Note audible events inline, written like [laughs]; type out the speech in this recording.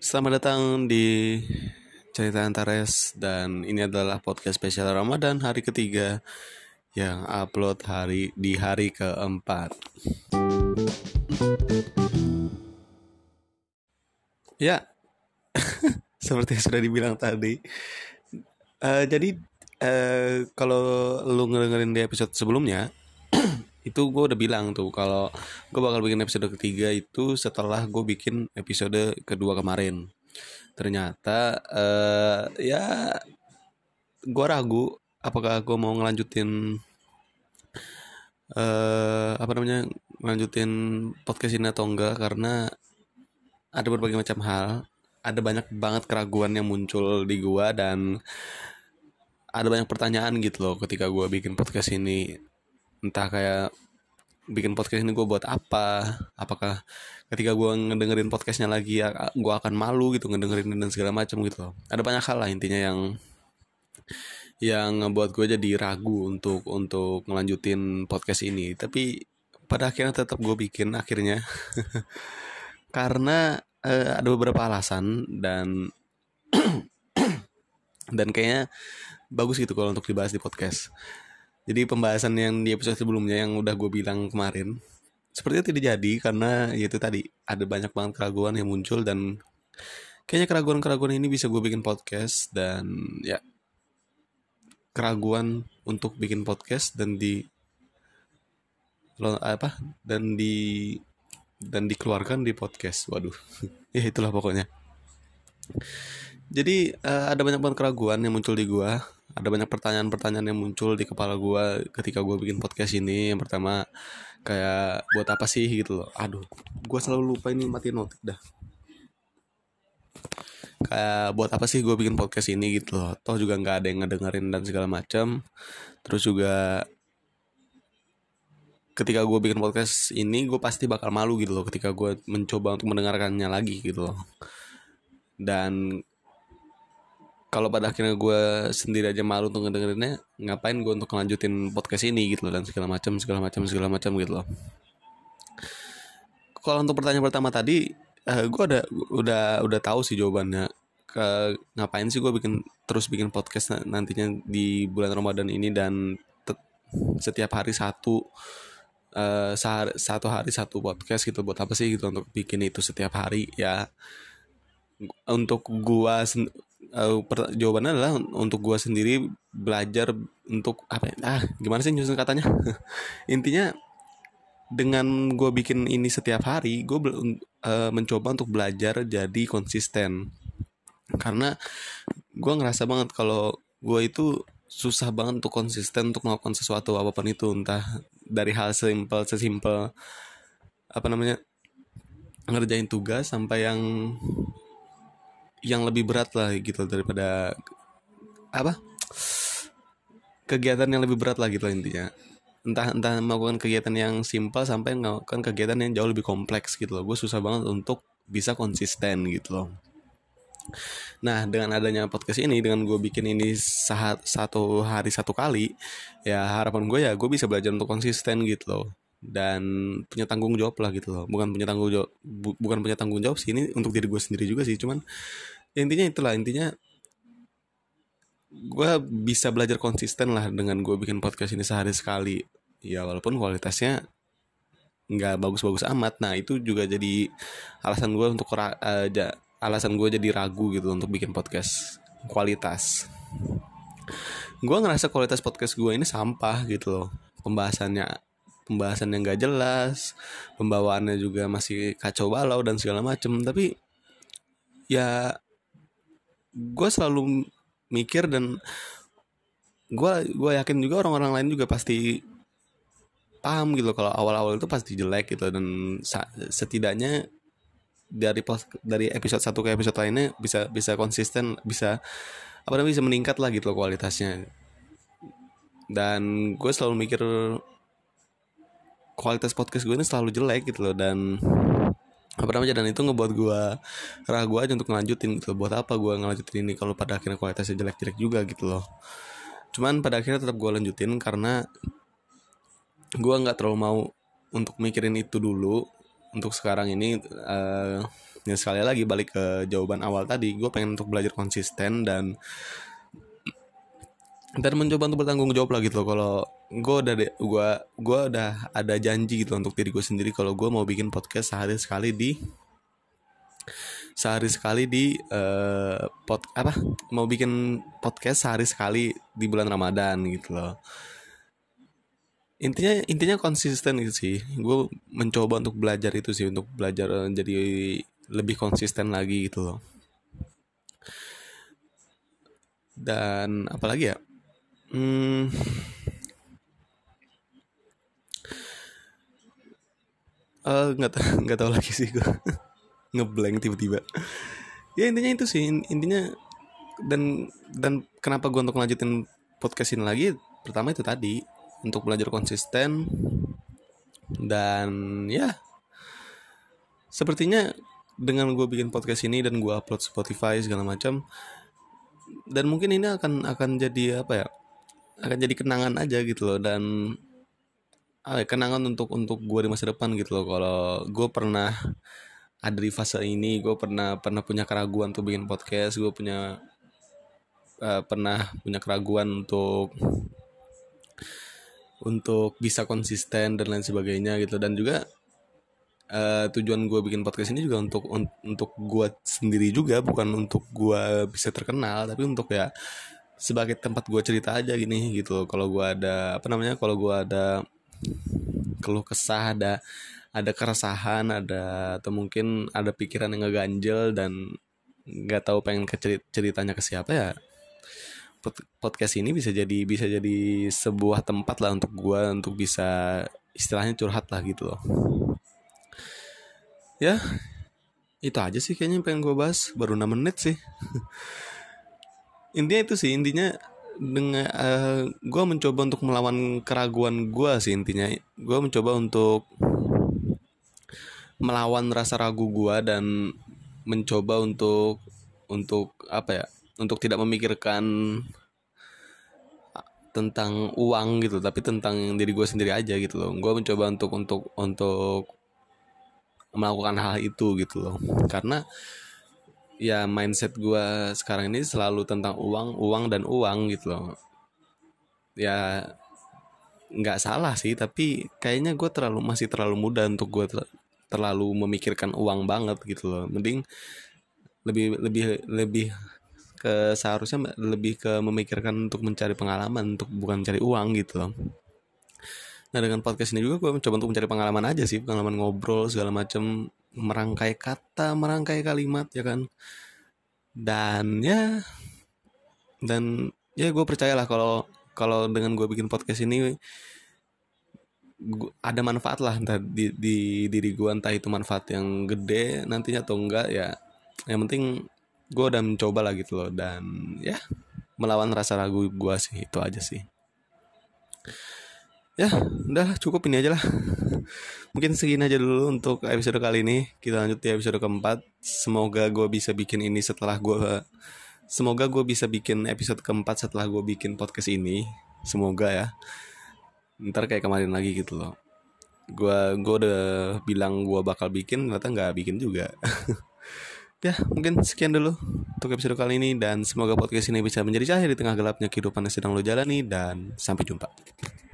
Selamat datang di Cerita Antares dan ini adalah podcast spesial Ramadan hari ketiga yang upload hari di hari keempat. Ya, [laughs] seperti yang sudah dibilang tadi. Uh, jadi uh, kalau lu ngedengerin di episode sebelumnya, itu gue udah bilang tuh kalau gue bakal bikin episode ketiga itu setelah gue bikin episode kedua kemarin. Ternyata uh, ya gue ragu apakah gue mau ngelanjutin uh, apa namanya ngelanjutin podcast ini atau enggak karena ada berbagai macam hal. Ada banyak banget keraguan yang muncul di gue dan ada banyak pertanyaan gitu loh ketika gue bikin podcast ini entah kayak bikin podcast ini gue buat apa apakah ketika gue ngedengerin podcastnya lagi ya gue akan malu gitu ngedengerin dan segala macam gitu loh. Ada banyak hal lah intinya yang yang ngebuat gue jadi ragu untuk untuk ngelanjutin podcast ini. Tapi pada akhirnya tetap gue bikin akhirnya. [laughs] Karena uh, ada beberapa alasan dan [clears throat] dan kayaknya bagus gitu kalau untuk dibahas di podcast jadi pembahasan yang di episode sebelumnya yang udah gue bilang kemarin sepertinya tidak jadi karena ya itu tadi ada banyak banget keraguan yang muncul dan kayaknya keraguan-keraguan ini bisa gue bikin podcast dan ya keraguan untuk bikin podcast dan di apa dan di dan dikeluarkan di podcast. Waduh [laughs] ya itulah pokoknya. Jadi uh, ada banyak banget keraguan yang muncul di gue ada banyak pertanyaan-pertanyaan yang muncul di kepala gue ketika gue bikin podcast ini. Yang pertama kayak buat apa sih? gitu loh. Aduh gue selalu lupa ini mati notif dah. Kayak buat apa sih gue bikin podcast ini? gitu loh. Toh juga nggak ada yang ngedengerin dan segala macam terus juga ketika gue bikin podcast ini gue pasti bakal malu gitu loh ketika gue mencoba untuk mendengarkannya lagi gitu loh. Dan kalau pada akhirnya gue sendiri aja malu untuk ngedengerinnya ngapain gue untuk ngelanjutin podcast ini gitu loh dan segala macam segala macam segala macam gitu loh. Kalau untuk pertanyaan pertama tadi uh, eh, gue ada udah udah tahu sih jawabannya. Ke ngapain sih gue bikin terus bikin podcast nantinya di bulan Ramadan ini dan setiap hari satu uh, satu hari satu podcast gitu buat apa sih gitu untuk bikin itu setiap hari ya. Untuk gua uh, jawabannya adalah untuk gue sendiri belajar untuk apa ya? ah gimana sih nyusun katanya [laughs] intinya dengan gue bikin ini setiap hari gue uh, mencoba untuk belajar jadi konsisten karena gue ngerasa banget kalau gue itu susah banget untuk konsisten untuk melakukan sesuatu apa pun itu entah dari hal simpel sesimpel apa namanya ngerjain tugas sampai yang yang lebih berat lah gitu daripada apa? Kegiatan yang lebih berat lah gitu intinya. Entah entah melakukan kegiatan yang simpel sampai melakukan kegiatan yang jauh lebih kompleks gitu loh. Gue susah banget untuk bisa konsisten gitu loh. Nah dengan adanya podcast ini dengan gue bikin ini saat satu hari satu kali ya harapan gue ya gue bisa belajar untuk konsisten gitu loh dan punya tanggung jawab lah gitu loh. Bukan punya tanggung jawab bu, bukan punya tanggung jawab sih ini untuk diri gue sendiri juga sih. Cuman intinya itulah intinya gue bisa belajar konsisten lah dengan gue bikin podcast ini sehari sekali. Ya walaupun kualitasnya nggak bagus-bagus amat. Nah itu juga jadi alasan gue untuk uh, alasan gue jadi ragu gitu untuk bikin podcast kualitas. Gue ngerasa kualitas podcast gue ini sampah gitu loh pembahasannya pembahasan yang gak jelas pembawaannya juga masih kacau balau dan segala macem. Tapi ya gue selalu mikir dan gue gue yakin juga orang-orang lain juga pasti paham gitu kalau awal-awal itu pasti jelek gitu dan setidaknya dari post, dari episode satu ke episode lainnya bisa bisa konsisten bisa apa namanya bisa meningkat lah gitu loh kualitasnya. Dan gue selalu mikir kualitas podcast gue ini selalu jelek gitu loh dan apa namanya dan itu ngebuat gue ragu aja untuk ngelanjutin gitu buat apa gue ngelanjutin ini kalau pada akhirnya kualitasnya jelek-jelek juga gitu loh. Cuman pada akhirnya tetap gue lanjutin karena gue nggak terlalu mau untuk mikirin itu dulu untuk sekarang ini uh, ya sekali lagi balik ke jawaban awal tadi. Gue pengen untuk belajar konsisten dan dan mencoba untuk bertanggung jawab lah gitu loh. Kalau gue udah gue gue udah ada janji gitu untuk diri gue sendiri kalau gue mau bikin podcast sehari sekali di sehari sekali di uh, pot apa? Mau bikin podcast sehari sekali di bulan Ramadan gitu loh. Intinya intinya konsisten gitu sih. Gue mencoba untuk belajar itu sih untuk belajar jadi lebih konsisten lagi gitu loh. Dan apalagi ya hmm, uh, nggak tahu nggak tahu lagi sih gue [laughs] ngeblank tiba-tiba. Ya intinya itu sih. Intinya dan dan kenapa gue untuk lanjutin podcast ini lagi? Pertama itu tadi untuk belajar konsisten dan ya sepertinya dengan gue bikin podcast ini dan gue upload Spotify segala macam dan mungkin ini akan akan jadi apa ya akan jadi kenangan aja gitu loh. Dan ah, kenangan untuk untuk gue di masa depan gitu loh. Kalau gue pernah ada di fase ini gue pernah pernah punya keraguan untuk bikin podcast gue punya uh, pernah punya keraguan untuk untuk bisa konsisten dan lain sebagainya gitu. Dan juga uh, tujuan gue bikin podcast ini juga untuk un, untuk gue sendiri juga bukan untuk gue bisa terkenal tapi untuk ya sebagai tempat gue cerita aja gini gitu kalau gue ada apa namanya kalau gue ada keluh kesah ada ada keresahan ada atau mungkin ada pikiran yang ngeganjel dan nggak tahu pengen ke ceritanya ke siapa ya podcast ini bisa jadi bisa jadi sebuah tempat lah untuk gue untuk bisa istilahnya curhat lah gitu loh. Ya itu aja sih kayaknya yang pengen gue bahas. Baru 6 menit sih [laughs] intinya itu sih intinya dengan uh, eh, gue mencoba untuk melawan keraguan gue sih intinya. Gue mencoba untuk melawan rasa ragu gue dan mencoba untuk untuk apa ya untuk tidak memikirkan tentang uang gitu tapi tentang diri gue sendiri aja gitu loh. Gue mencoba untuk untuk untuk melakukan hal itu gitu loh. Karena ya mindset gue sekarang ini selalu tentang uang uang dan uang gitu loh. Ya nggak salah sih tapi kayaknya gue terlalu masih terlalu muda untuk gue ter terlalu memikirkan uang banget gitu loh. Mending lebih lebih lebih ke seharusnya lebih ke memikirkan untuk mencari pengalaman untuk bukan mencari uang gitu loh. Nah dengan podcast ini juga gue mencoba untuk mencari pengalaman aja sih pengalaman ngobrol segala macam merangkai kata, merangkai kalimat ya kan. Dan ya dan ya gue percayalah kalau kalau dengan gue bikin podcast ini gua, ada manfaat lah entah di, di diri gue entah itu manfaat yang gede nantinya atau enggak ya yang penting gue udah mencoba lah gitu loh dan ya melawan rasa ragu gue sih itu aja sih ya udah cukup ini aja lah. Mungkin segini aja dulu untuk episode kali ini. Kita lanjut di episode keempat. Semoga gue bisa bikin ini setelah gue semoga gue bisa bikin episode keempat setelah gue bikin podcast ini. Semoga ya. Ntar kayak kemarin lagi gitu loh. Gue gue udah bilang gue bakal bikin ternyata nggak bikin juga. [laughs] Ya mungkin sekian dulu untuk episode kali ini dan semoga podcast ini bisa menjadi cahaya di tengah gelapnya kehidupan yang sedang lo jalani dan sampai jumpa